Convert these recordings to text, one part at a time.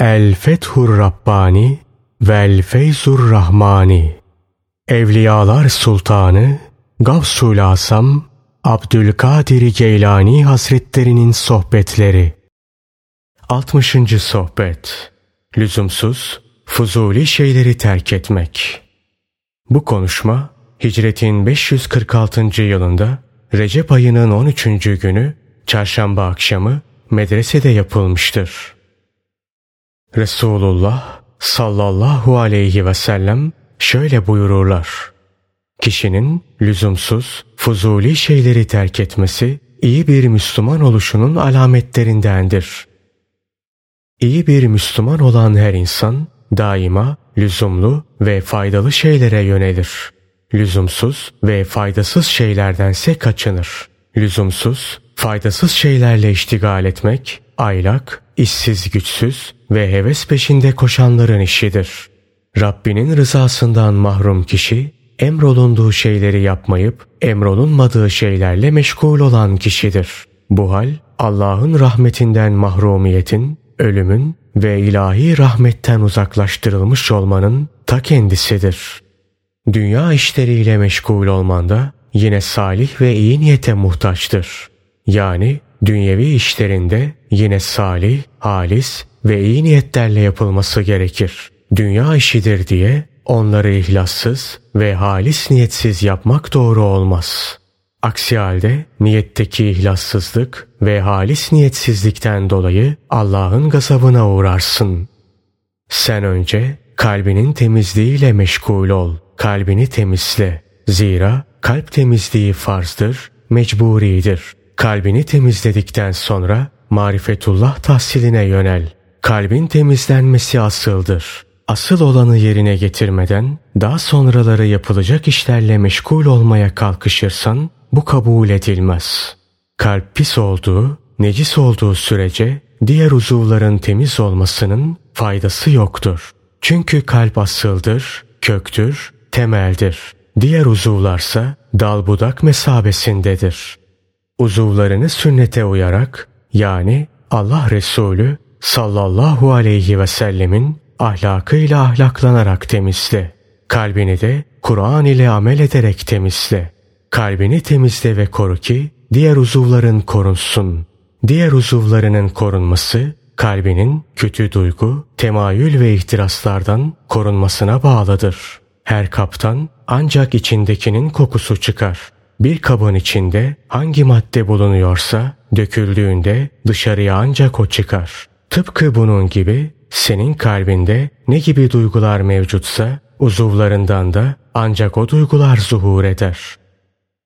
El Fethur Rabbani Vel Feyzur Rahmani Evliyalar Sultanı Gavsul Asam Abdülkadir Geylani Hazretlerinin Sohbetleri 60. Sohbet Lüzumsuz, fuzuli şeyleri terk etmek Bu konuşma Hicretin 546. yılında Recep ayının 13. günü çarşamba akşamı medresede yapılmıştır. Resulullah sallallahu aleyhi ve sellem şöyle buyururlar. Kişinin lüzumsuz, fuzuli şeyleri terk etmesi iyi bir Müslüman oluşunun alametlerindendir. İyi bir Müslüman olan her insan daima lüzumlu ve faydalı şeylere yönelir. Lüzumsuz ve faydasız şeylerdense kaçınır. Lüzumsuz, faydasız şeylerle iştigal etmek, aylak, işsiz güçsüz ve heves peşinde koşanların işidir. Rabbinin rızasından mahrum kişi, emrolunduğu şeyleri yapmayıp emrolunmadığı şeylerle meşgul olan kişidir. Bu hal Allah'ın rahmetinden mahrumiyetin, ölümün ve ilahi rahmetten uzaklaştırılmış olmanın ta kendisidir. Dünya işleriyle meşgul olman da yine salih ve iyi niyete muhtaçtır. Yani dünyevi işlerinde yine salih, halis ve iyi niyetlerle yapılması gerekir. Dünya işidir diye onları ihlassız ve halis niyetsiz yapmak doğru olmaz. Aksi halde niyetteki ihlassızlık ve halis niyetsizlikten dolayı Allah'ın gazabına uğrarsın. Sen önce kalbinin temizliğiyle meşgul ol. Kalbini temizle. Zira kalp temizliği farzdır, mecburidir. Kalbini temizledikten sonra marifetullah tahsiline yönel. Kalbin temizlenmesi asıldır. Asıl olanı yerine getirmeden daha sonraları yapılacak işlerle meşgul olmaya kalkışırsan bu kabul edilmez. Kalp pis olduğu, necis olduğu sürece diğer uzuvların temiz olmasının faydası yoktur. Çünkü kalp asıldır, köktür, temeldir. Diğer uzuvlarsa dal budak mesabesindedir. Uzuvlarını sünnete uyarak yani Allah Resulü sallallahu aleyhi ve sellemin ahlakıyla ahlaklanarak temizle. Kalbini de Kur'an ile amel ederek temizle. Kalbini temizle ve koru ki diğer uzuvların korunsun. Diğer uzuvlarının korunması kalbinin kötü duygu, temayül ve ihtiraslardan korunmasına bağlıdır. Her kaptan ancak içindekinin kokusu çıkar. Bir kabın içinde hangi madde bulunuyorsa döküldüğünde dışarıya ancak o çıkar. Tıpkı bunun gibi senin kalbinde ne gibi duygular mevcutsa uzuvlarından da ancak o duygular zuhur eder.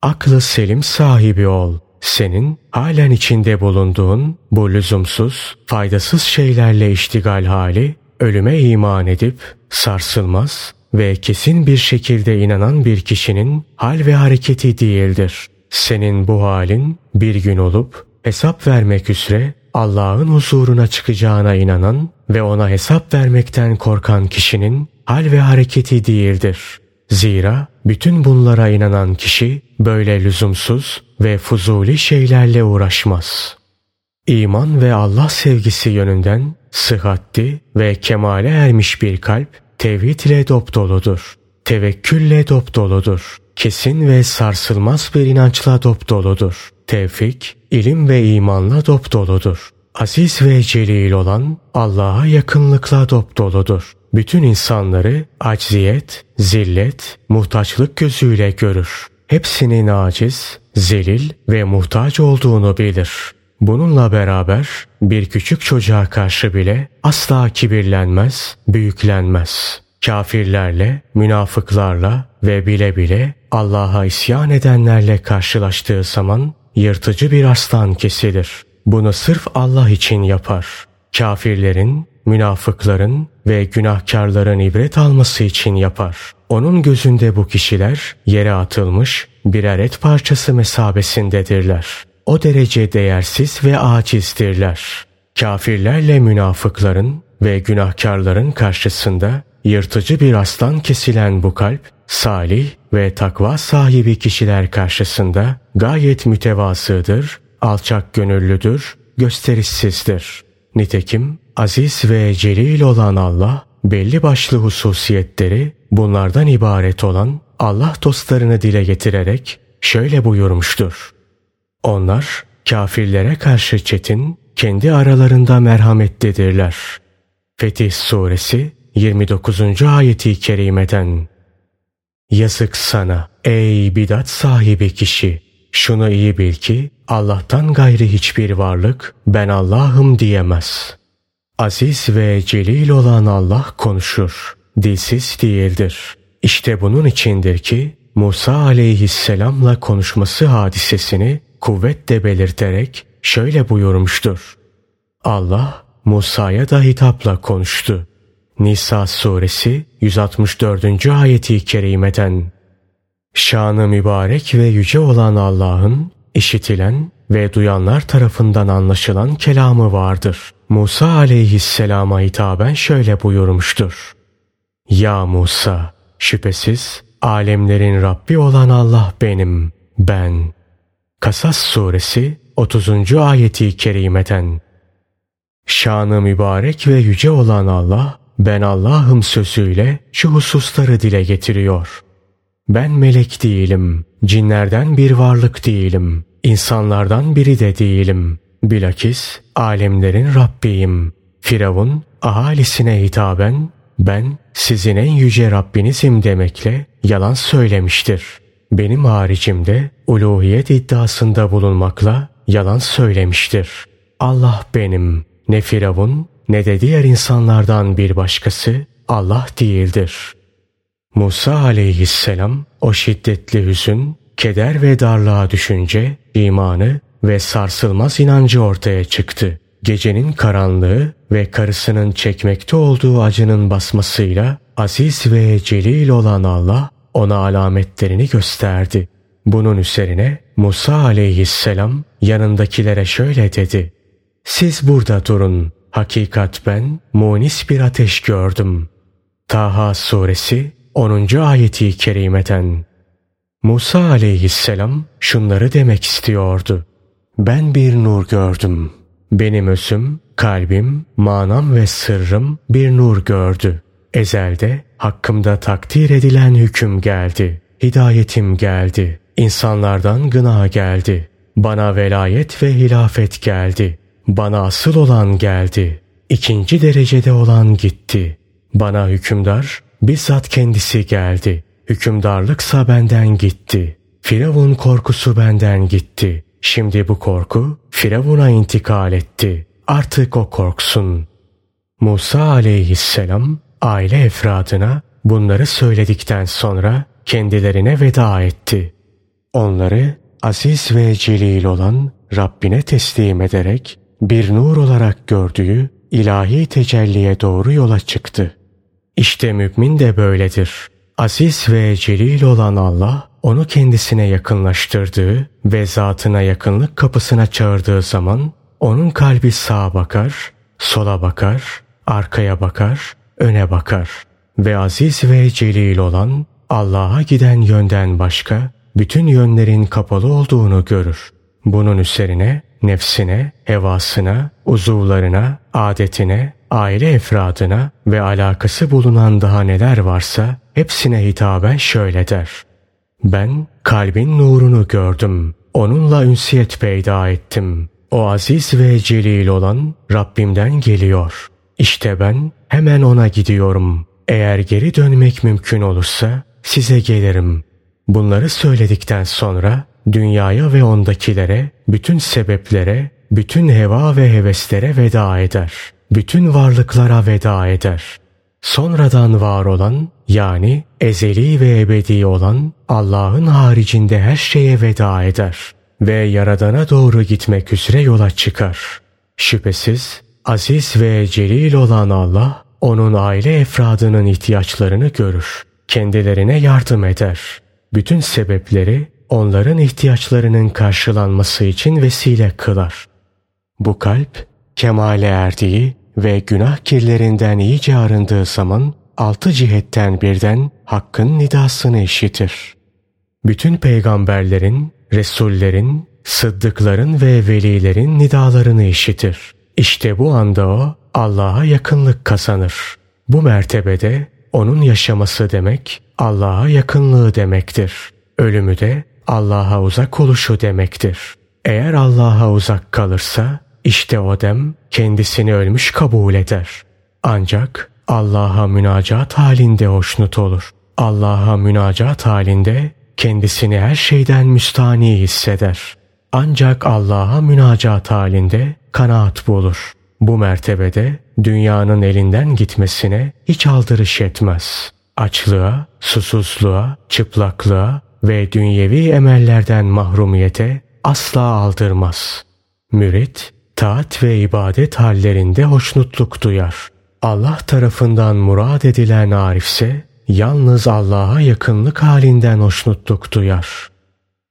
Aklı selim sahibi ol. Senin halen içinde bulunduğun bu lüzumsuz, faydasız şeylerle iştigal hali ölüme iman edip sarsılmaz ve kesin bir şekilde inanan bir kişinin hal ve hareketi değildir. Senin bu halin bir gün olup hesap vermek üzere Allah'ın huzuruna çıkacağına inanan ve ona hesap vermekten korkan kişinin hal ve hareketi değildir. Zira bütün bunlara inanan kişi böyle lüzumsuz ve fuzuli şeylerle uğraşmaz. İman ve Allah sevgisi yönünden sıhhatli ve kemale ermiş bir kalp tevhid ile dopdoludur. Tevekkülle dopdoludur. Kesin ve sarsılmaz bir inançla dopdoludur. Tevfik, ilim ve imanla dopdoludur. Aziz ve celil olan Allah'a yakınlıkla dopdoludur. Bütün insanları acziyet, zillet, muhtaçlık gözüyle görür. Hepsinin aciz, zelil ve muhtaç olduğunu bilir. Bununla beraber bir küçük çocuğa karşı bile asla kibirlenmez, büyüklenmez. Kafirlerle, münafıklarla ve bile bile Allah'a isyan edenlerle karşılaştığı zaman yırtıcı bir aslan kesilir. Bunu sırf Allah için yapar. Kafirlerin, münafıkların ve günahkarların ibret alması için yapar. Onun gözünde bu kişiler yere atılmış birer et parçası mesabesindedirler. O derece değersiz ve acizdirler. Kafirlerle münafıkların ve günahkarların karşısında yırtıcı bir aslan kesilen bu kalp, salih ve takva sahibi kişiler karşısında gayet mütevasıdır, alçak gönüllüdür, gösterişsizdir. Nitekim aziz ve celil olan Allah belli başlı hususiyetleri bunlardan ibaret olan Allah dostlarını dile getirerek şöyle buyurmuştur. Onlar kafirlere karşı çetin, kendi aralarında merhametlidirler. Fetih Suresi 29. ayeti kerimeden Yazık sana ey bidat sahibi kişi! Şunu iyi bil ki Allah'tan gayri hiçbir varlık ben Allah'ım diyemez. Aziz ve celil olan Allah konuşur. Dilsiz değildir. İşte bunun içindir ki Musa aleyhisselamla konuşması hadisesini kuvvetle belirterek şöyle buyurmuştur. Allah Musa'ya da hitapla konuştu. Nisa suresi 164. ayeti kerimeden Şanı mübarek ve yüce olan Allah'ın işitilen ve duyanlar tarafından anlaşılan kelamı vardır. Musa aleyhisselama hitaben şöyle buyurmuştur. Ya Musa, şüphesiz alemlerin Rabbi olan Allah benim, ben. Kasas suresi 30. ayeti kerimeden Şanı mübarek ve yüce olan Allah, ben Allah'ım sözüyle şu hususları dile getiriyor. Ben melek değilim, cinlerden bir varlık değilim, insanlardan biri de değilim. Bilakis alemlerin Rabbiyim. Firavun ahalisine hitaben ben sizin en yüce Rabbinizim demekle yalan söylemiştir. Benim haricimde uluhiyet iddiasında bulunmakla yalan söylemiştir. Allah benim, ne Firavun ne de diğer insanlardan bir başkası Allah değildir. Musa aleyhisselam o şiddetli hüzün, keder ve darlığa düşünce imanı ve sarsılmaz inancı ortaya çıktı. Gecenin karanlığı ve karısının çekmekte olduğu acının basmasıyla aziz ve celil olan Allah ona alametlerini gösterdi. Bunun üzerine Musa aleyhisselam yanındakilere şöyle dedi. Siz burada durun. Hakikat ben munis bir ateş gördüm. Taha suresi 10. ayeti kerimeten. Musa aleyhisselam şunları demek istiyordu. Ben bir nur gördüm. Benim özüm, kalbim, manam ve sırrım bir nur gördü. Ezelde hakkımda takdir edilen hüküm geldi. Hidayetim geldi. İnsanlardan gına geldi. Bana velayet ve hilafet geldi. Bana asıl olan geldi. İkinci derecede olan gitti. Bana hükümdar bizzat kendisi geldi. Hükümdarlıksa benden gitti. Firavun korkusu benden gitti. Şimdi bu korku Firavun'a intikal etti. Artık o korksun. Musa aleyhisselam aile efradına bunları söyledikten sonra kendilerine veda etti. Onları aziz ve celil olan Rabbine teslim ederek bir nur olarak gördüğü ilahi tecelliye doğru yola çıktı. İşte mümin de böyledir. Aziz ve celil olan Allah onu kendisine yakınlaştırdığı ve zatına yakınlık kapısına çağırdığı zaman onun kalbi sağa bakar, sola bakar, arkaya bakar, öne bakar ve aziz ve celil olan Allah'a giden yönden başka bütün yönlerin kapalı olduğunu görür. Bunun üzerine nefsine, hevasına, uzuvlarına, adetine, aile efradına ve alakası bulunan daha neler varsa hepsine hitaben şöyle der. Ben kalbin nurunu gördüm. Onunla ünsiyet peyda ettim. O aziz ve celil olan Rabbimden geliyor. İşte ben hemen ona gidiyorum. Eğer geri dönmek mümkün olursa size gelirim. Bunları söyledikten sonra dünyaya ve ondakilere, bütün sebeplere, bütün heva ve heveslere veda eder. Bütün varlıklara veda eder. Sonradan var olan yani ezeli ve ebedi olan Allah'ın haricinde her şeye veda eder ve Yaradan'a doğru gitmek üzere yola çıkar. Şüphesiz aziz ve celil olan Allah onun aile efradının ihtiyaçlarını görür. Kendilerine yardım eder. Bütün sebepleri onların ihtiyaçlarının karşılanması için vesile kılar. Bu kalp kemale erdiği ve günah kirlerinden iyice arındığı zaman altı cihetten birden hakkın nidasını işitir. Bütün peygamberlerin, resullerin, sıddıkların ve velilerin nidalarını işitir. İşte bu anda o Allah'a yakınlık kazanır. Bu mertebede onun yaşaması demek Allah'a yakınlığı demektir. Ölümü de Allah'a uzak oluşu demektir. Eğer Allah'a uzak kalırsa işte o dem kendisini ölmüş kabul eder. Ancak Allah'a münacat halinde hoşnut olur. Allah'a münacat halinde kendisini her şeyden müstani hisseder. Ancak Allah'a münacat halinde kanaat bulur. Bu mertebede dünyanın elinden gitmesine hiç aldırış etmez. Açlığa, susuzluğa, çıplaklığa ve dünyevi emellerden mahrumiyete asla aldırmaz. Mürit, taat ve ibadet hallerinde hoşnutluk duyar. Allah tarafından murad edilen arifse yalnız Allah'a yakınlık halinden hoşnutluk duyar.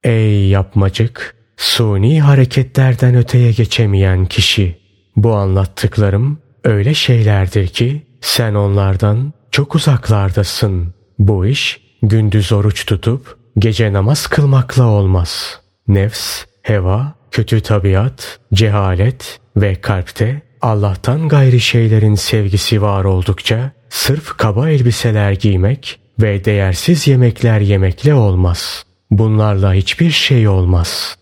Ey yapmacık, suni hareketlerden öteye geçemeyen kişi! Bu anlattıklarım öyle şeylerdir ki sen onlardan çok uzaklardasın. Bu iş gündüz oruç tutup gece namaz kılmakla olmaz. Nefs, heva, kötü tabiat, cehalet ve kalpte Allah'tan gayri şeylerin sevgisi var oldukça sırf kaba elbiseler giymek ve değersiz yemekler yemekle olmaz. Bunlarla hiçbir şey olmaz.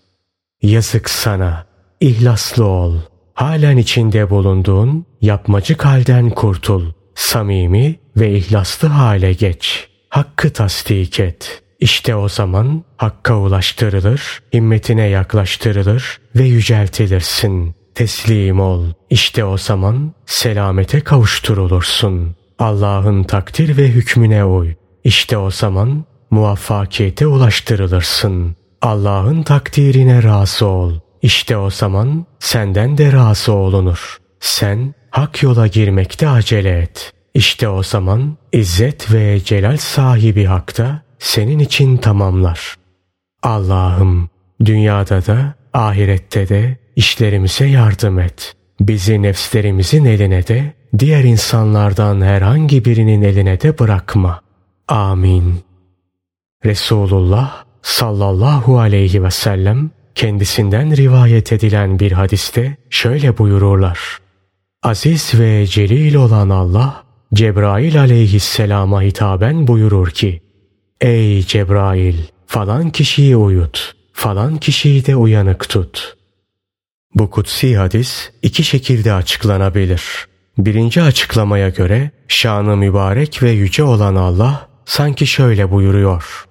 Yazık sana, ihlaslı ol. Halen içinde bulunduğun yapmacık halden kurtul. Samimi ve ihlaslı hale geç. Hakkı tasdik et. İşte o zaman Hakk'a ulaştırılır, himmetine yaklaştırılır ve yüceltilirsin. Teslim ol. İşte o zaman selamete kavuşturulursun. Allah'ın takdir ve hükmüne uy. İşte o zaman muvaffakiyete ulaştırılırsın. Allah'ın takdirine razı ol. İşte o zaman senden de razı olunur. Sen hak yola girmekte acele et. İşte o zaman izzet ve celal sahibi hakta senin için tamamlar. Allah'ım dünyada da ahirette de işlerimize yardım et. Bizi nefslerimizin eline de diğer insanlardan herhangi birinin eline de bırakma. Amin. Resulullah sallallahu aleyhi ve sellem kendisinden rivayet edilen bir hadiste şöyle buyururlar. Aziz ve celil olan Allah Cebrail aleyhisselama hitaben buyurur ki Ey Cebrail falan kişiyi uyut, falan kişiyi de uyanık tut. Bu kutsi hadis iki şekilde açıklanabilir. Birinci açıklamaya göre şanı mübarek ve yüce olan Allah sanki şöyle buyuruyor.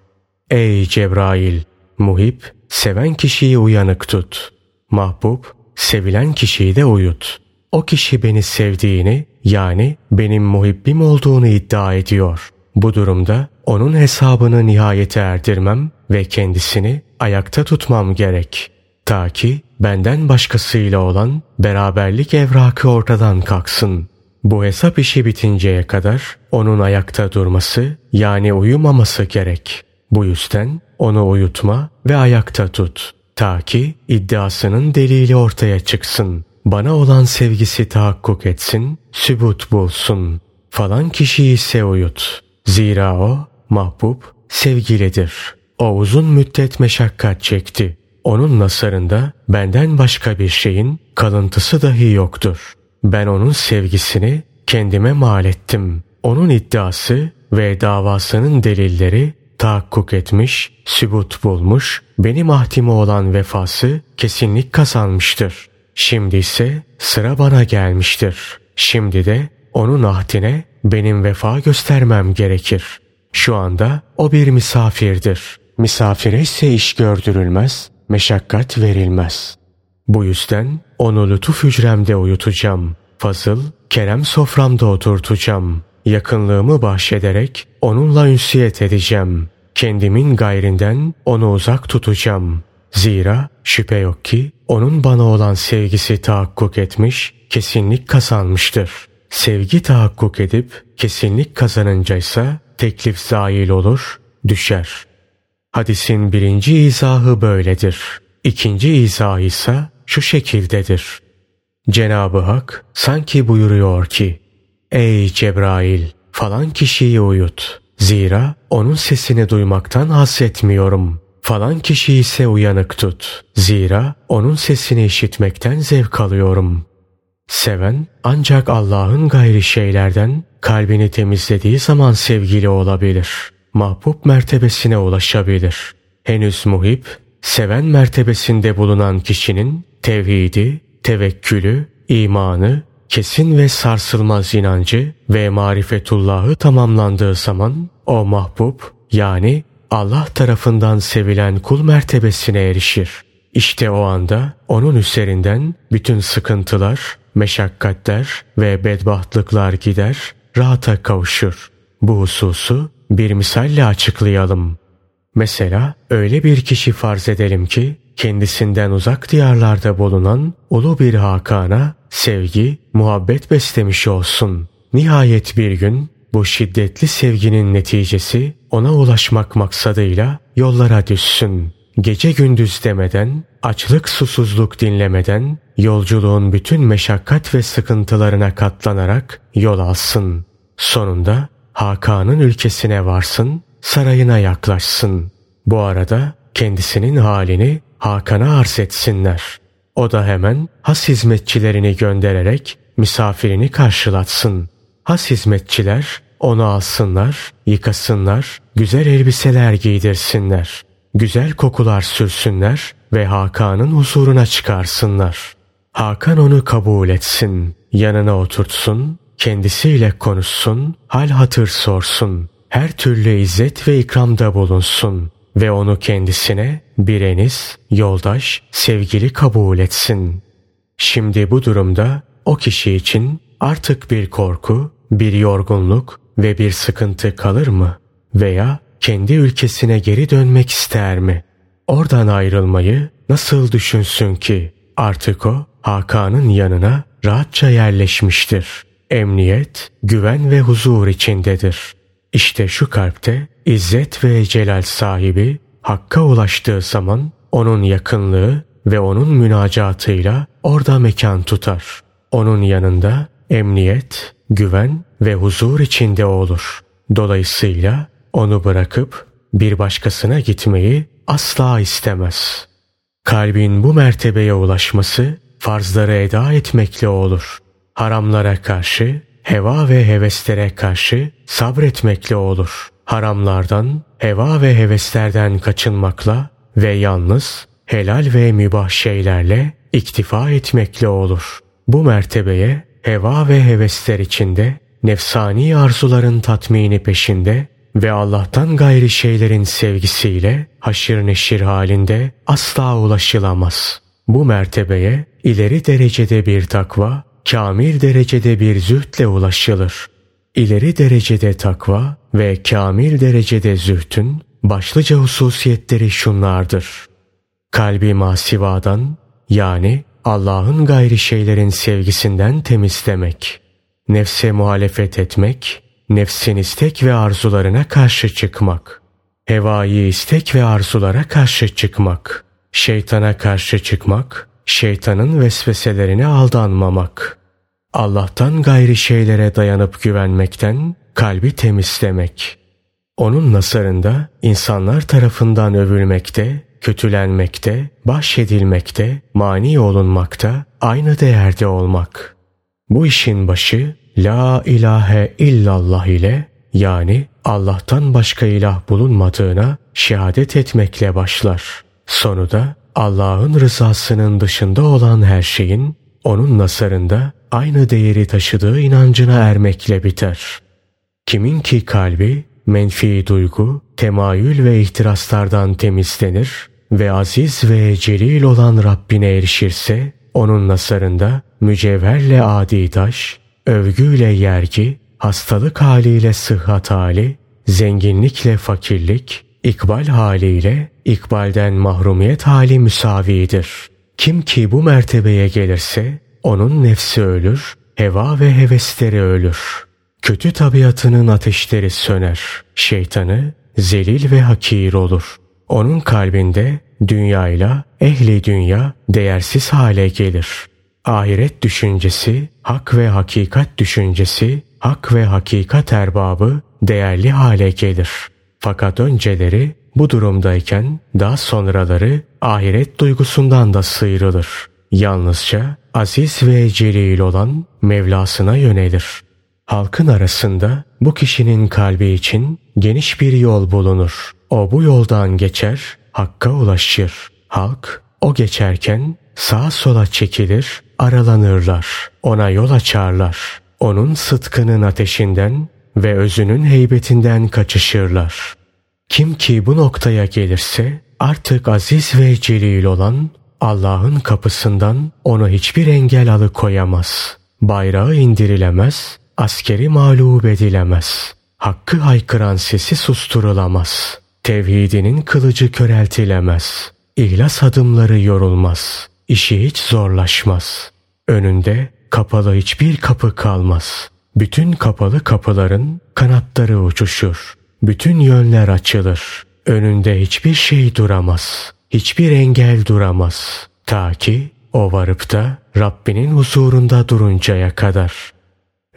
Ey Cebrail! Muhip, seven kişiyi uyanık tut. Mahbub, sevilen kişiyi de uyut. O kişi beni sevdiğini yani benim muhibbim olduğunu iddia ediyor. Bu durumda onun hesabını nihayete erdirmem ve kendisini ayakta tutmam gerek. Ta ki benden başkasıyla olan beraberlik evrakı ortadan kalksın. Bu hesap işi bitinceye kadar onun ayakta durması yani uyumaması gerek. Bu yüzden onu uyutma ve ayakta tut. Ta ki iddiasının delili ortaya çıksın. Bana olan sevgisi tahakkuk etsin, sübut bulsun. Falan kişiyi ise uyut. Zira o mahbub sevgilidir. O uzun müddet meşakkat çekti. Onun nasarında benden başka bir şeyin kalıntısı dahi yoktur. Ben onun sevgisini kendime mal ettim. Onun iddiası ve davasının delilleri tahakkuk etmiş, sübut bulmuş, benim ahdime olan vefası kesinlik kazanmıştır. Şimdi ise sıra bana gelmiştir. Şimdi de onun ahdine benim vefa göstermem gerekir. Şu anda o bir misafirdir. Misafire ise iş gördürülmez, meşakkat verilmez. Bu yüzden onu lütuf hücremde uyutacağım. Fazıl, kerem soframda oturtacağım. Yakınlığımı bahşederek onunla ünsiyet edeceğim. Kendimin gayrinden onu uzak tutacağım. Zira şüphe yok ki onun bana olan sevgisi tahakkuk etmiş, kesinlik kazanmıştır. Sevgi tahakkuk edip kesinlik kazanınca ise teklif zail olur, düşer. Hadisin birinci izahı böyledir. İkinci izahı ise şu şekildedir. Cenab-ı Hak sanki buyuruyor ki Ey Cebrail falan kişiyi uyut. Zira onun sesini duymaktan hasretmiyorum. Falan kişi ise uyanık tut. Zira onun sesini işitmekten zevk alıyorum. Seven ancak Allah'ın gayri şeylerden kalbini temizlediği zaman sevgili olabilir. Mahbub mertebesine ulaşabilir. Henüz muhip, seven mertebesinde bulunan kişinin tevhidi, tevekkülü, imanı, kesin ve sarsılmaz inancı ve marifetullahı tamamlandığı zaman o mahbub yani Allah tarafından sevilen kul mertebesine erişir. İşte o anda onun üzerinden bütün sıkıntılar, meşakkatler ve bedbahtlıklar gider, rahata kavuşur. Bu hususu bir misalle açıklayalım. Mesela öyle bir kişi farz edelim ki kendisinden uzak diyarlarda bulunan ulu bir Hakan'a sevgi, muhabbet beslemiş olsun. Nihayet bir gün bu şiddetli sevginin neticesi ona ulaşmak maksadıyla yollara düşsün. Gece gündüz demeden, açlık susuzluk dinlemeden, yolculuğun bütün meşakkat ve sıkıntılarına katlanarak yol alsın. Sonunda Hakan'ın ülkesine varsın, sarayına yaklaşsın. Bu arada kendisinin halini Hakan'a arz etsinler. O da hemen has hizmetçilerini göndererek misafirini karşılatsın. Has hizmetçiler onu alsınlar, yıkasınlar, güzel elbiseler giydirsinler. Güzel kokular sürsünler ve Hakan'ın huzuruna çıkarsınlar. Hakan onu kabul etsin, yanına oturtsun, kendisiyle konuşsun, hal hatır sorsun. Her türlü izzet ve ikramda bulunsun ve onu kendisine bir eniz, yoldaş, sevgili kabul etsin. Şimdi bu durumda o kişi için artık bir korku, bir yorgunluk ve bir sıkıntı kalır mı? Veya kendi ülkesine geri dönmek ister mi? Oradan ayrılmayı nasıl düşünsün ki? Artık o Hakan'ın yanına rahatça yerleşmiştir. Emniyet, güven ve huzur içindedir. İşte şu kalpte İzzet ve celal sahibi Hakk'a ulaştığı zaman onun yakınlığı ve onun münacatıyla orada mekan tutar. Onun yanında emniyet, güven ve huzur içinde olur. Dolayısıyla onu bırakıp bir başkasına gitmeyi asla istemez. Kalbin bu mertebeye ulaşması farzları eda etmekle olur. Haramlara karşı, heva ve heveslere karşı sabretmekle olur. Haramlardan, heva ve heveslerden kaçınmakla ve yalnız helal ve mübah şeylerle iktifa etmekle olur. Bu mertebeye heva ve hevesler içinde, nefsani arzuların tatmini peşinde ve Allah'tan gayri şeylerin sevgisiyle haşir neşir halinde asla ulaşılamaz. Bu mertebeye ileri derecede bir takva, kamil derecede bir zühdle ulaşılır. İleri derecede takva ve kamil derecede zühtün başlıca hususiyetleri şunlardır. Kalbi masivadan yani Allah'ın gayri şeylerin sevgisinden temizlemek, nefse muhalefet etmek, nefsin istek ve arzularına karşı çıkmak, hevai istek ve arzulara karşı çıkmak, şeytana karşı çıkmak, şeytanın vesveselerine aldanmamak, Allah'tan gayri şeylere dayanıp güvenmekten kalbi temizlemek. Onun nasarında insanlar tarafından övülmekte, kötülenmekte, bahşedilmekte, mani olunmakta, aynı değerde olmak. Bu işin başı La ilahe illallah ile yani Allah'tan başka ilah bulunmadığına şehadet etmekle başlar. Sonu da Allah'ın rızasının dışında olan her şeyin onun nasarında aynı değeri taşıdığı inancına ermekle biter. Kimin ki kalbi menfi duygu, temayül ve ihtiraslardan temizlenir ve aziz ve celil olan Rabbine erişirse onun nasarında mücevherle adi taş, övgüyle yergi, hastalık haliyle sıhhat hali, zenginlikle fakirlik, ikbal haliyle ikbalden mahrumiyet hali müsavidir. Kim ki bu mertebeye gelirse onun nefsi ölür, heva ve hevesleri ölür. Kötü tabiatının ateşleri söner. Şeytanı zelil ve hakir olur. Onun kalbinde dünyayla ehli dünya değersiz hale gelir. Ahiret düşüncesi, hak ve hakikat düşüncesi, hak ve hakikat erbabı değerli hale gelir. Fakat önceleri bu durumdayken daha sonraları ahiret duygusundan da sıyrılır. Yalnızca aziz ve celil olan Mevlasına yönelir. Halkın arasında bu kişinin kalbi için geniş bir yol bulunur. O bu yoldan geçer, hakka ulaşır. Halk o geçerken sağa sola çekilir, aralanırlar. Ona yol açarlar. Onun sıtkının ateşinden ve özünün heybetinden kaçışırlar. Kim ki bu noktaya gelirse artık aziz ve celil olan Allah'ın kapısından onu hiçbir engel alıkoyamaz. Bayrağı indirilemez, askeri mağlup edilemez. Hakkı haykıran sesi susturulamaz. Tevhidinin kılıcı köreltilemez. İhlas adımları yorulmaz. İşi hiç zorlaşmaz. Önünde kapalı hiçbir kapı kalmaz. Bütün kapalı kapıların kanatları uçuşur. Bütün yönler açılır. Önünde hiçbir şey duramaz. Hiçbir engel duramaz. Ta ki o varıp da Rabbinin huzurunda duruncaya kadar.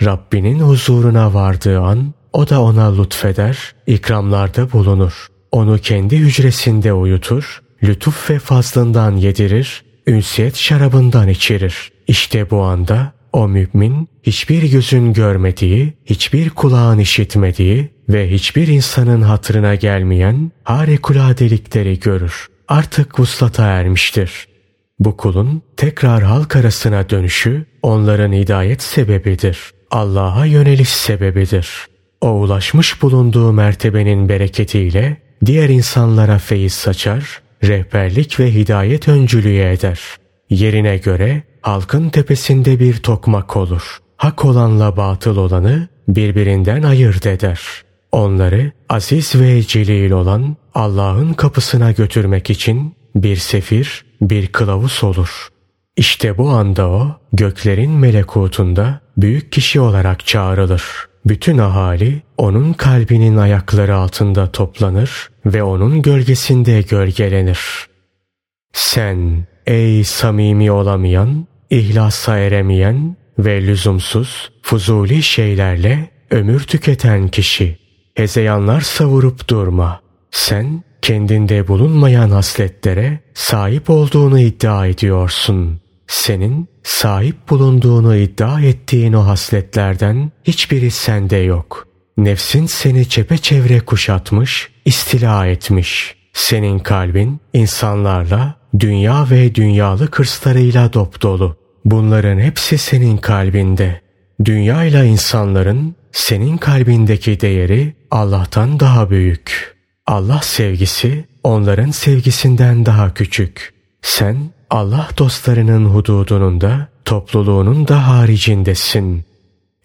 Rabbinin huzuruna vardığı an o da ona lütfeder, ikramlarda bulunur. Onu kendi hücresinde uyutur, lütuf ve fazlından yedirir, ünsiyet şarabından içirir. İşte bu anda o mümin hiçbir gözün görmediği, hiçbir kulağın işitmediği ve hiçbir insanın hatırına gelmeyen harikuladelikleri görür. Artık vuslata ermiştir. Bu kulun tekrar halk arasına dönüşü onların hidayet sebebidir. Allah'a yöneliş sebebidir. O ulaşmış bulunduğu mertebenin bereketiyle diğer insanlara feyiz saçar, rehberlik ve hidayet öncülüğü eder. Yerine göre halkın tepesinde bir tokmak olur. Hak olanla batıl olanı birbirinden ayırt eder. Onları aziz ve celil olan Allah'ın kapısına götürmek için bir sefir, bir kılavuz olur. İşte bu anda o göklerin melekutunda büyük kişi olarak çağrılır. Bütün ahali onun kalbinin ayakları altında toplanır ve onun gölgesinde gölgelenir. Sen ey samimi olamayan, ihlasa eremeyen ve lüzumsuz, fuzuli şeylerle ömür tüketen kişi. Hezeyanlar savurup durma. Sen kendinde bulunmayan hasletlere sahip olduğunu iddia ediyorsun. Senin sahip bulunduğunu iddia ettiğin o hasletlerden hiçbiri sende yok. Nefsin seni çepeçevre kuşatmış, istila etmiş. Senin kalbin insanlarla, dünya ve dünyalı hırslarıyla dop dolu. Bunların hepsi senin kalbinde. Dünya ile insanların senin kalbindeki değeri Allah'tan daha büyük. Allah sevgisi onların sevgisinden daha küçük. Sen Allah dostlarının hududunun da topluluğunun da haricindesin.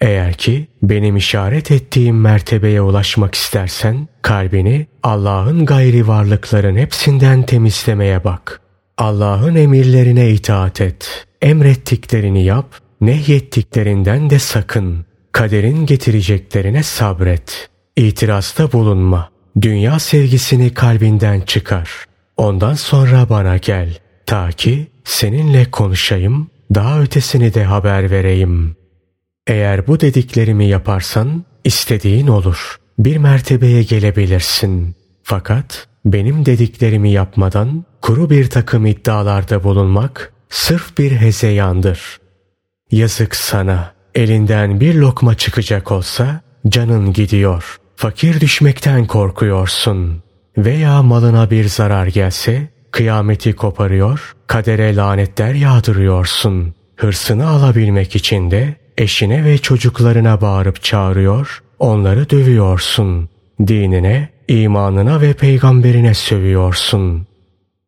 Eğer ki benim işaret ettiğim mertebeye ulaşmak istersen kalbini Allah'ın gayri varlıkların hepsinden temizlemeye bak. Allah'ın emirlerine itaat et. Emrettiklerini yap, nehyettiklerinden de sakın. Kaderin getireceklerine sabret. İtirazda bulunma. Dünya sevgisini kalbinden çıkar. Ondan sonra bana gel. Ta ki seninle konuşayım, daha ötesini de haber vereyim. Eğer bu dediklerimi yaparsan istediğin olur. Bir mertebeye gelebilirsin. Fakat benim dediklerimi yapmadan kuru bir takım iddialarda bulunmak sırf bir hezeyandır. Yazık sana. Elinden bir lokma çıkacak olsa canın gidiyor. Fakir düşmekten korkuyorsun. Veya malına bir zarar gelse kıyameti koparıyor, kadere lanetler yağdırıyorsun. Hırsını alabilmek için de eşine ve çocuklarına bağırıp çağırıyor, onları dövüyorsun. Dinine, imanına ve peygamberine sövüyorsun.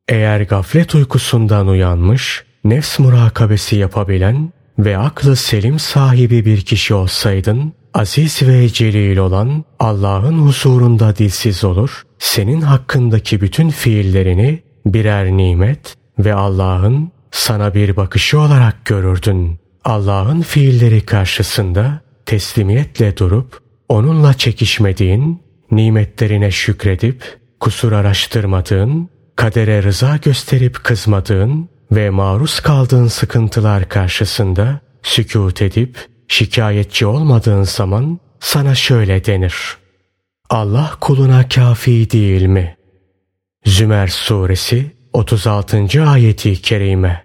Eğer gaflet uykusundan uyanmış, nefs murakabesi yapabilen ve aklı selim sahibi bir kişi olsaydın, aziz ve celil olan Allah'ın huzurunda dilsiz olur, senin hakkındaki bütün fiillerini birer nimet ve Allah'ın sana bir bakışı olarak görürdün. Allah'ın fiilleri karşısında teslimiyetle durup onunla çekişmediğin, nimetlerine şükredip kusur araştırmadığın, kadere rıza gösterip kızmadığın ve maruz kaldığın sıkıntılar karşısında sükut edip şikayetçi olmadığın zaman sana şöyle denir. Allah kuluna kafi değil mi? Zümer suresi 36. ayeti kerime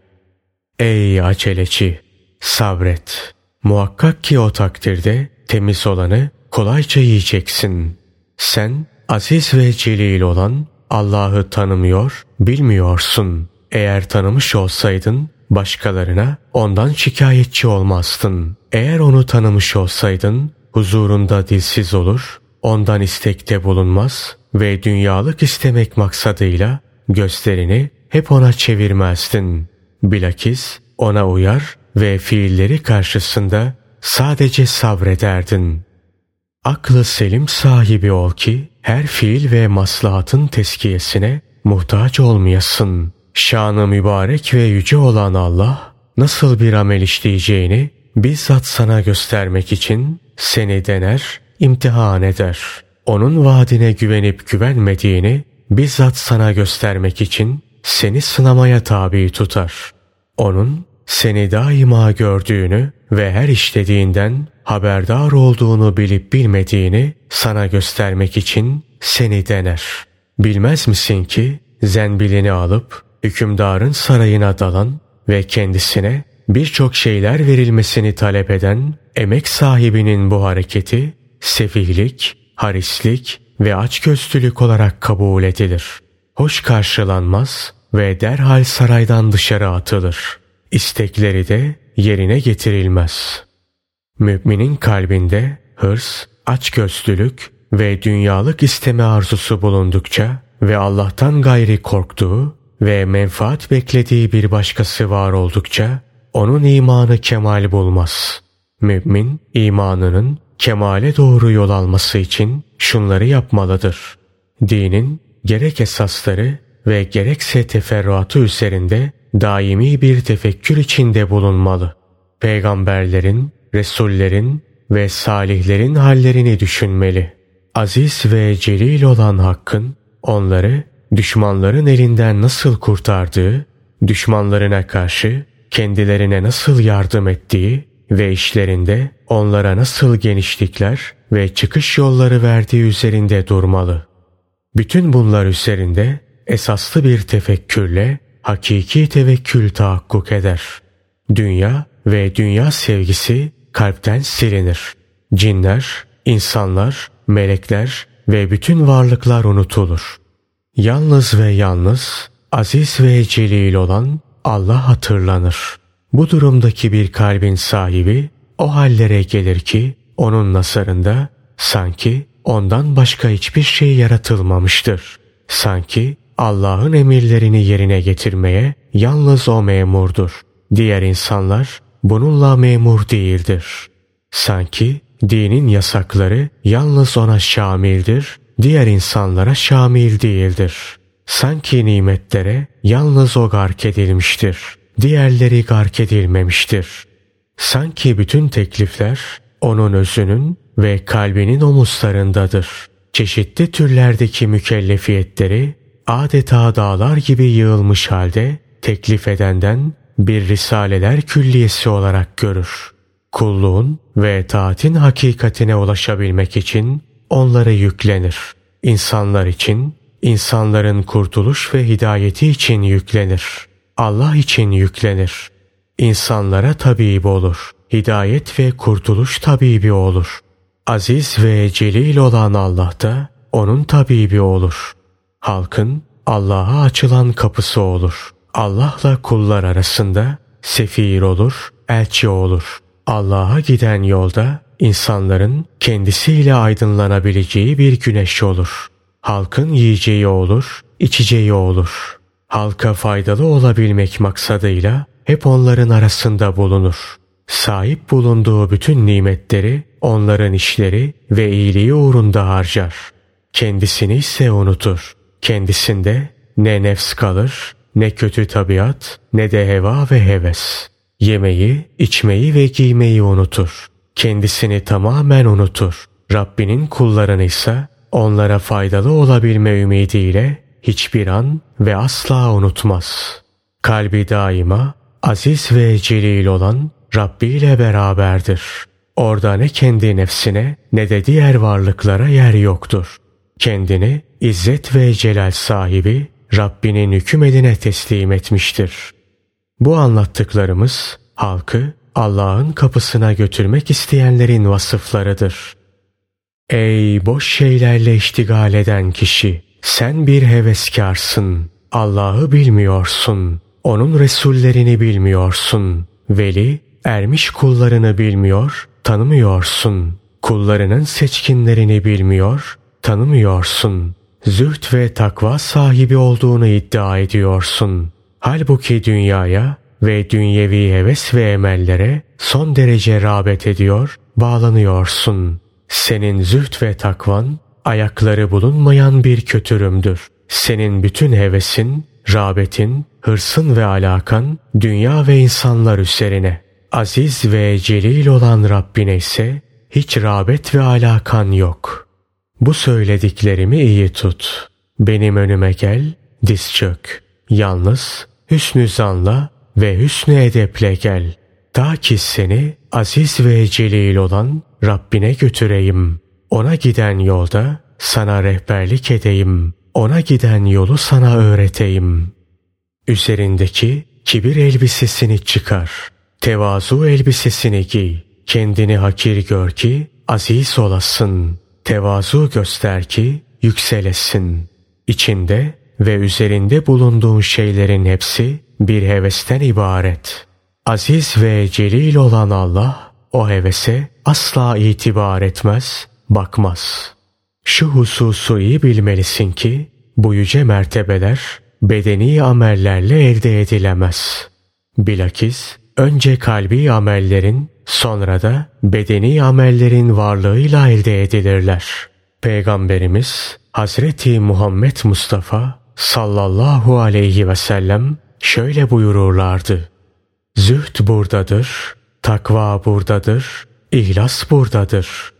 Ey aceleci! Sabret. Muhakkak ki o takdirde temiz olanı kolayca yiyeceksin. Sen aziz ve celil olan Allah'ı tanımıyor, bilmiyorsun. Eğer tanımış olsaydın başkalarına ondan şikayetçi olmazdın. Eğer onu tanımış olsaydın huzurunda dilsiz olur, ondan istekte bulunmaz ve dünyalık istemek maksadıyla gözlerini hep ona çevirmezdin. Bilakis ona uyar ve fiilleri karşısında sadece sabrederdin. Aklı selim sahibi ol ki her fiil ve maslahatın teskiyesine muhtaç olmayasın. Şanı mübarek ve yüce olan Allah nasıl bir amel işleyeceğini bizzat sana göstermek için seni dener, imtihan eder. Onun vaadine güvenip güvenmediğini bizzat sana göstermek için seni sınamaya tabi tutar. Onun seni daima gördüğünü ve her işlediğinden haberdar olduğunu bilip bilmediğini sana göstermek için seni dener. Bilmez misin ki zenbilini alıp hükümdarın sarayına dalan ve kendisine birçok şeyler verilmesini talep eden emek sahibinin bu hareketi sefihlik, harislik ve açgözlülük olarak kabul edilir. Hoş karşılanmaz ve derhal saraydan dışarı atılır. İstekleri de yerine getirilmez. Müminin kalbinde hırs, açgözlülük ve dünyalık isteme arzusu bulundukça ve Allah'tan gayri korktuğu ve menfaat beklediği bir başkası var oldukça onun imanı kemal bulmaz. Mümin imanının kemale doğru yol alması için şunları yapmalıdır. Dinin gerek esasları ve gerekse teferruatı üzerinde daimi bir tefekkür içinde bulunmalı. Peygamberlerin, Resullerin ve salihlerin hallerini düşünmeli. Aziz ve celil olan Hakk'ın onları düşmanların elinden nasıl kurtardığı, düşmanlarına karşı kendilerine nasıl yardım ettiği ve işlerinde onlara nasıl genişlikler ve çıkış yolları verdiği üzerinde durmalı. Bütün bunlar üzerinde esaslı bir tefekkürle hakiki tevekkül tahakkuk eder. Dünya ve dünya sevgisi kalpten silinir. Cinler, insanlar, melekler ve bütün varlıklar unutulur. Yalnız ve yalnız aziz ve celil olan Allah hatırlanır. Bu durumdaki bir kalbin sahibi o hallere gelir ki onun nasarında sanki ondan başka hiçbir şey yaratılmamıştır. Sanki Allah'ın emirlerini yerine getirmeye yalnız o memurdur. Diğer insanlar bununla memur değildir. Sanki dinin yasakları yalnız ona şamildir, diğer insanlara şamil değildir. Sanki nimetlere yalnız o gark edilmiştir. Diğerleri gark edilmemiştir. Sanki bütün teklifler onun özünün ve kalbinin omuzlarındadır. Çeşitli türlerdeki mükellefiyetleri adeta dağlar gibi yığılmış halde teklif edenden bir risaleler külliyesi olarak görür. Kulluğun ve taatin hakikatine ulaşabilmek için onlara yüklenir. İnsanlar için, insanların kurtuluş ve hidayeti için yüklenir. Allah için yüklenir. İnsanlara tabip olur. Hidayet ve kurtuluş tabibi olur. Aziz ve celil olan Allah da onun tabibi olur. Halkın Allah'a açılan kapısı olur. Allah'la kullar arasında sefir olur, elçi olur. Allah'a giden yolda insanların kendisiyle aydınlanabileceği bir güneş olur. Halkın yiyeceği olur, içeceği olur. Halka faydalı olabilmek maksadıyla hep onların arasında bulunur. Sahip bulunduğu bütün nimetleri onların işleri ve iyiliği uğrunda harcar. Kendisini ise unutur. Kendisinde ne nefs kalır, ne kötü tabiat, ne de heva ve heves. Yemeyi, içmeyi ve giymeyi unutur. Kendisini tamamen unutur. Rabbinin kullarını ise onlara faydalı olabilme ümidiyle hiçbir an ve asla unutmaz. Kalbi daima aziz ve celil olan Rabbi ile beraberdir. Orada ne kendi nefsine ne de diğer varlıklara yer yoktur. Kendini İzzet ve celal sahibi Rabbinin hüküm eline teslim etmiştir. Bu anlattıklarımız halkı Allah'ın kapısına götürmek isteyenlerin vasıflarıdır. Ey boş şeylerle iştigal eden kişi! Sen bir heveskarsın. Allah'ı bilmiyorsun. Onun Resullerini bilmiyorsun. Veli, ermiş kullarını bilmiyor, tanımıyorsun. Kullarının seçkinlerini bilmiyor, tanımıyorsun. Züht ve takva sahibi olduğunu iddia ediyorsun. Halbuki dünyaya ve dünyevi heves ve emellere son derece rağbet ediyor, bağlanıyorsun. Senin züht ve takvan ayakları bulunmayan bir kötürümdür. Senin bütün hevesin, rağbetin, hırsın ve alakan dünya ve insanlar üzerine. Aziz ve celil olan Rabbine ise hiç rağbet ve alakan yok. Bu söylediklerimi iyi tut. Benim önüme gel, diz çök. Yalnız hüsnü zanla ve hüsnü edeple gel. Ta ki seni aziz ve celil olan Rabbine götüreyim. Ona giden yolda sana rehberlik edeyim. Ona giden yolu sana öğreteyim. Üzerindeki kibir elbisesini çıkar. Tevazu elbisesini giy. Kendini hakir gör ki aziz olasın. Tevazu göster ki yükselesin. İçinde ve üzerinde bulunduğun şeylerin hepsi bir hevesten ibaret. Aziz ve celil olan Allah o hevese asla itibar etmez, bakmaz. Şu hususu iyi bilmelisin ki bu yüce mertebeler bedeni amellerle elde edilemez. Bilakis önce kalbi amellerin sonra da bedeni amellerin varlığıyla elde edilirler. Peygamberimiz Hazreti Muhammed Mustafa sallallahu aleyhi ve sellem şöyle buyururlardı. Zühd buradadır, takva buradadır, ihlas buradadır.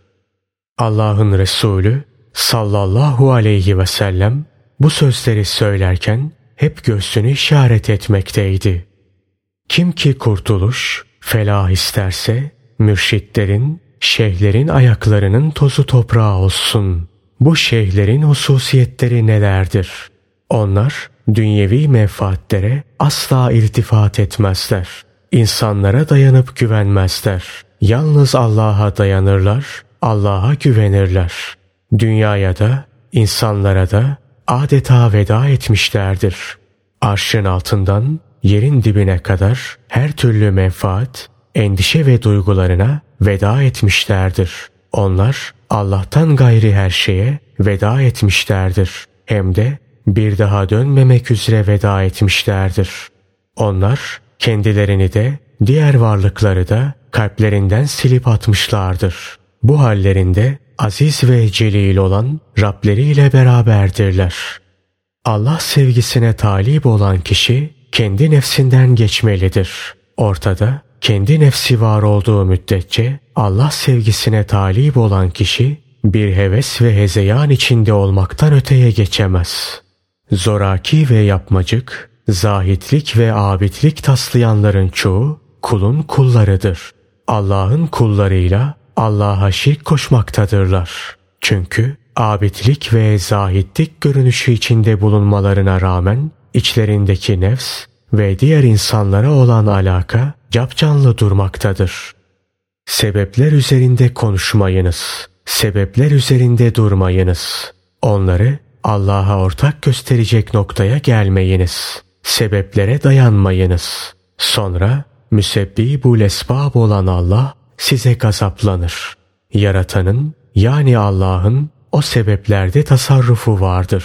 Allah'ın Resulü sallallahu aleyhi ve sellem bu sözleri söylerken hep göğsünü işaret etmekteydi. Kim ki kurtuluş, felah isterse mürşitlerin, şeyhlerin ayaklarının tozu toprağı olsun. Bu şeyhlerin hususiyetleri nelerdir? Onlar dünyevi menfaatlere asla irtifat etmezler. İnsanlara dayanıp güvenmezler. Yalnız Allah'a dayanırlar, Allah'a güvenirler. Dünyaya da, insanlara da adeta veda etmişlerdir. Arşın altından yerin dibine kadar her türlü menfaat, endişe ve duygularına veda etmişlerdir. Onlar Allah'tan gayri her şeye veda etmişlerdir. Hem de bir daha dönmemek üzere veda etmişlerdir. Onlar kendilerini de diğer varlıkları da kalplerinden silip atmışlardır. Bu hallerinde aziz ve celil olan Rableriyle beraberdirler. Allah sevgisine talip olan kişi kendi nefsinden geçmelidir. Ortada kendi nefsi var olduğu müddetçe Allah sevgisine talip olan kişi bir heves ve hezeyan içinde olmaktan öteye geçemez. Zoraki ve yapmacık, zahitlik ve abitlik taslayanların çoğu kulun kullarıdır. Allah'ın kullarıyla Allah'a şirk koşmaktadırlar. Çünkü abitlik ve zahitlik görünüşü içinde bulunmalarına rağmen içlerindeki nefs ve diğer insanlara olan alaka capcanlı durmaktadır. Sebepler üzerinde konuşmayınız. Sebepler üzerinde durmayınız. Onları Allah'a ortak gösterecek noktaya gelmeyiniz. Sebeplere dayanmayınız. Sonra müsebbibul esbab olan Allah size gazaplanır. Yaratanın yani Allah'ın o sebeplerde tasarrufu vardır.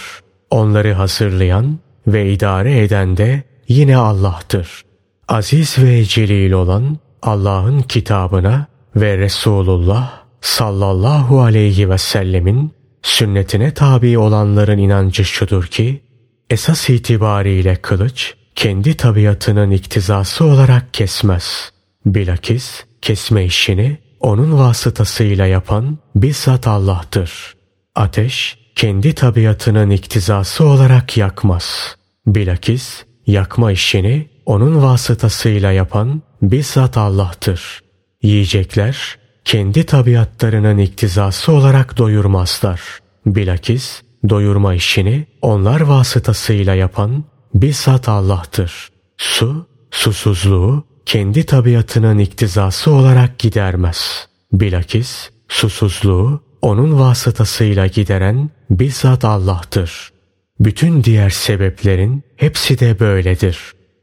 Onları hazırlayan ve idare eden de yine Allah'tır. Aziz ve celil olan Allah'ın kitabına ve Resulullah sallallahu aleyhi ve sellemin sünnetine tabi olanların inancı şudur ki esas itibariyle kılıç kendi tabiatının iktizası olarak kesmez. Bilakis kesme işini onun vasıtasıyla yapan bizzat Allah'tır. Ateş kendi tabiatının iktizası olarak yakmaz. Bilakis yakma işini onun vasıtasıyla yapan bizzat Allah'tır. Yiyecekler kendi tabiatlarının iktizası olarak doyurmazlar. Bilakis doyurma işini onlar vasıtasıyla yapan bizzat Allah'tır. Su susuzluğu kendi tabiatının iktizası olarak gidermez. Bilakis susuzluğu onun vasıtasıyla gideren bizzat Allah'tır. Bütün diğer sebeplerin hepsi de böyledir.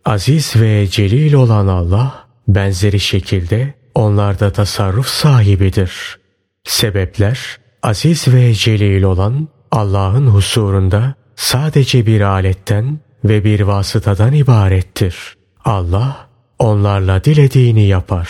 Aziz ve celil olan Allah benzeri şekilde onlarda tasarruf sahibidir. Sebepler aziz ve celil olan Allah'ın husurunda sadece bir aletten ve bir vasıtadan ibarettir. Allah onlarla dilediğini yapar.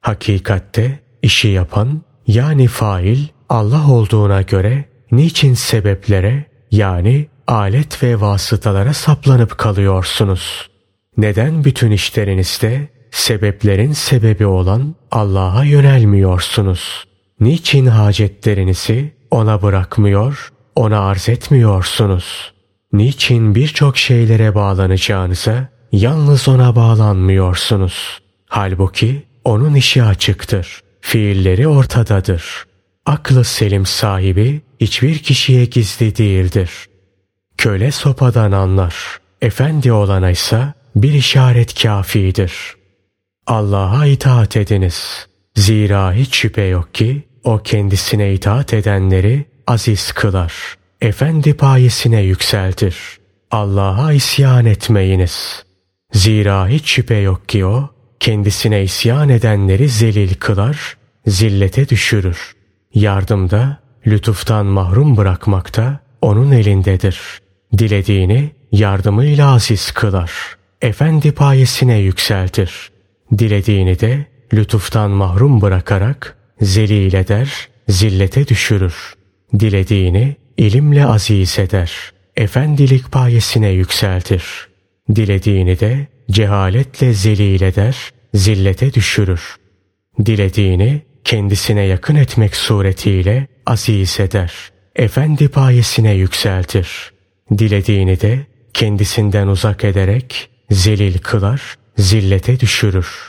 Hakikatte işi yapan yani fail Allah olduğuna göre niçin sebeplere yani alet ve vasıtalara saplanıp kalıyorsunuz? Neden bütün işlerinizde sebeplerin sebebi olan Allah'a yönelmiyorsunuz? Niçin hacetlerinizi ona bırakmıyor, ona arz etmiyorsunuz? Niçin birçok şeylere bağlanacağınıza yalnız ona bağlanmıyorsunuz? Halbuki onun işi açıktır. Fiilleri ortadadır. Aklı selim sahibi hiçbir kişiye gizli değildir. Köle sopadan anlar. Efendi olana ise bir işaret kafidir. Allah'a itaat ediniz. Zira hiç şüphe yok ki o kendisine itaat edenleri aziz kılar. Efendi payesine yükseltir. Allah'a isyan etmeyiniz. Zira hiç şüphe yok ki o kendisine isyan edenleri zelil kılar, zillete düşürür. Yardımda, lütuftan mahrum bırakmakta onun elindedir. Dilediğini yardımıyla aziz kılar. Efendi payesine yükseltir. Dilediğini de lütuftan mahrum bırakarak zelil eder, zillete düşürür. Dilediğini ilimle aziz eder. Efendilik payesine yükseltir. Dilediğini de cehaletle zelil eder, zillete düşürür. Dilediğini kendisine yakın etmek suretiyle aziz eder. Efendi payesine yükseltir. Dilediğini de kendisinden uzak ederek zelil kılar, zillete düşürür.